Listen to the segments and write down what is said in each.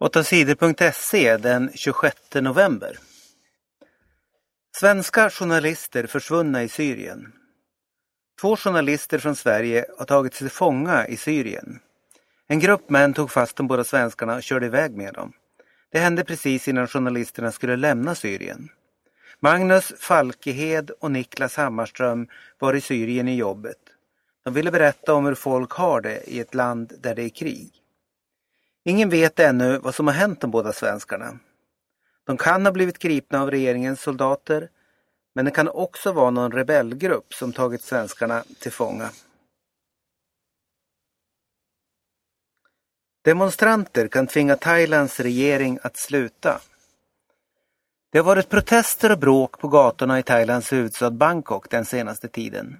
8sidor.se den 26 november. Svenska journalister försvunna i Syrien. Två journalister från Sverige har tagits till fånga i Syrien. En grupp män tog fast de båda svenskarna och körde iväg med dem. Det hände precis innan journalisterna skulle lämna Syrien. Magnus Falkehed och Niklas Hammarström var i Syrien i jobbet. De ville berätta om hur folk har det i ett land där det är krig. Ingen vet ännu vad som har hänt de båda svenskarna. De kan ha blivit gripna av regeringens soldater, men det kan också vara någon rebellgrupp som tagit svenskarna till fånga. Demonstranter kan tvinga Thailands regering att sluta. Det har varit protester och bråk på gatorna i Thailands huvudstad Bangkok den senaste tiden.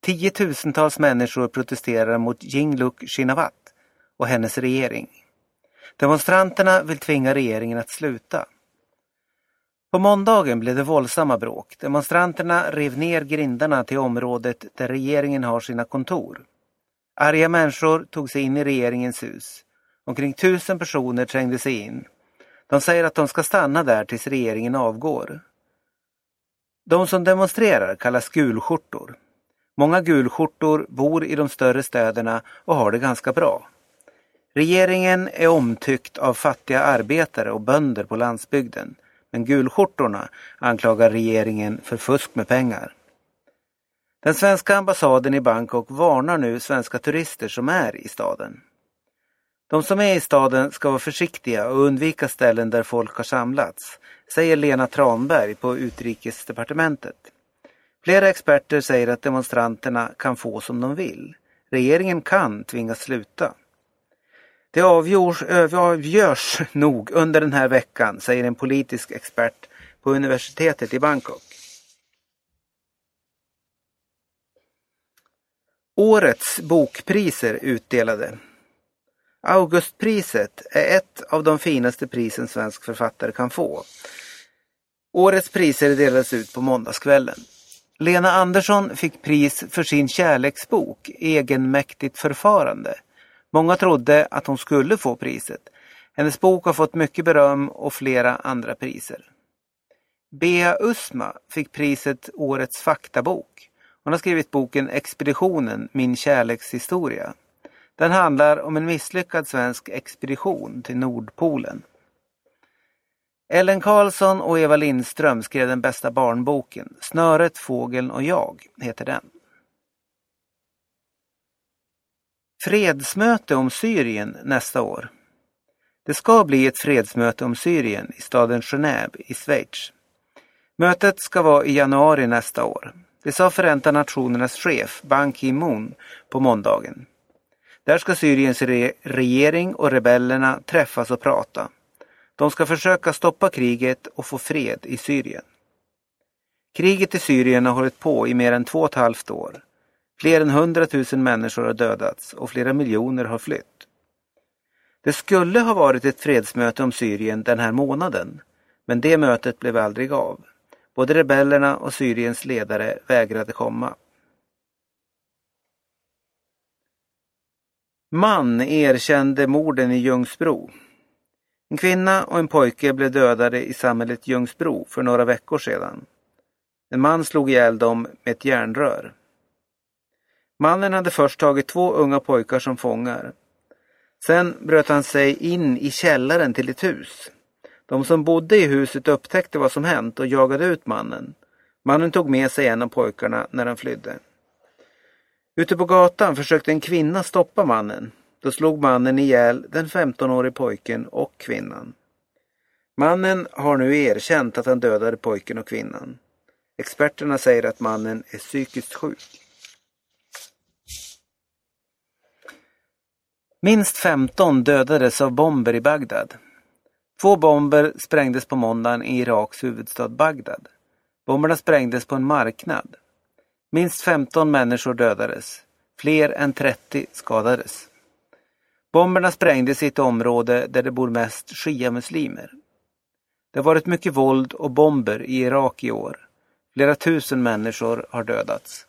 Tiotusentals människor protesterar mot Yingluck Shinawat och hennes regering. Demonstranterna vill tvinga regeringen att sluta. På måndagen blev det våldsamma bråk. Demonstranterna rev ner grindarna till området där regeringen har sina kontor. Arga människor tog sig in i regeringens hus. Omkring tusen personer trängde sig in. De säger att de ska stanna där tills regeringen avgår. De som demonstrerar kallas gulskjortor. Många gulskjortor bor i de större städerna och har det ganska bra. Regeringen är omtyckt av fattiga arbetare och bönder på landsbygden. Men gulskjortorna anklagar regeringen för fusk med pengar. Den svenska ambassaden i Bangkok varnar nu svenska turister som är i staden. De som är i staden ska vara försiktiga och undvika ställen där folk har samlats, säger Lena Tranberg på utrikesdepartementet. Flera experter säger att demonstranterna kan få som de vill. Regeringen kan tvingas sluta. Det avgörs, avgörs nog under den här veckan, säger en politisk expert på universitetet i Bangkok. Årets bokpriser utdelade. Augustpriset är ett av de finaste prisen svensk författare kan få. Årets priser delades ut på måndagskvällen. Lena Andersson fick pris för sin kärleksbok Egenmäktigt förfarande. Många trodde att hon skulle få priset. Hennes bok har fått mycket beröm och flera andra priser. Bea Usma fick priset Årets faktabok. Hon har skrivit boken Expeditionen, min kärlekshistoria. Den handlar om en misslyckad svensk expedition till Nordpolen. Ellen Karlsson och Eva Lindström skrev den bästa barnboken. Snöret, fågeln och jag heter den. Fredsmöte om Syrien nästa år. Det ska bli ett fredsmöte om Syrien i staden Genève i Schweiz. Mötet ska vara i januari nästa år. Det sa Förenta Nationernas chef Ban Ki-Moon på måndagen. Där ska Syriens re regering och rebellerna träffas och prata. De ska försöka stoppa kriget och få fred i Syrien. Kriget i Syrien har hållit på i mer än två och ett halvt år. Fler än hundratusen människor har dödats och flera miljoner har flytt. Det skulle ha varit ett fredsmöte om Syrien den här månaden, men det mötet blev aldrig av. Både rebellerna och Syriens ledare vägrade komma. Man erkände morden i Ljungsbro. En kvinna och en pojke blev dödade i samhället Ljungsbro för några veckor sedan. En man slog ihjäl dem med ett järnrör. Mannen hade först tagit två unga pojkar som fångar. Sen bröt han sig in i källaren till ett hus. De som bodde i huset upptäckte vad som hänt och jagade ut mannen. Mannen tog med sig en av pojkarna när han flydde. Ute på gatan försökte en kvinna stoppa mannen. Då slog mannen ihjäl den 15-årige pojken och kvinnan. Mannen har nu erkänt att han dödade pojken och kvinnan. Experterna säger att mannen är psykiskt sjuk. Minst 15 dödades av bomber i Bagdad. Två bomber sprängdes på måndagen i Iraks huvudstad Bagdad. Bomberna sprängdes på en marknad. Minst 15 människor dödades. Fler än 30 skadades. Bomberna sprängdes i ett område där det bor mest shia-muslimer. Det har varit mycket våld och bomber i Irak i år. Flera tusen människor har dödats.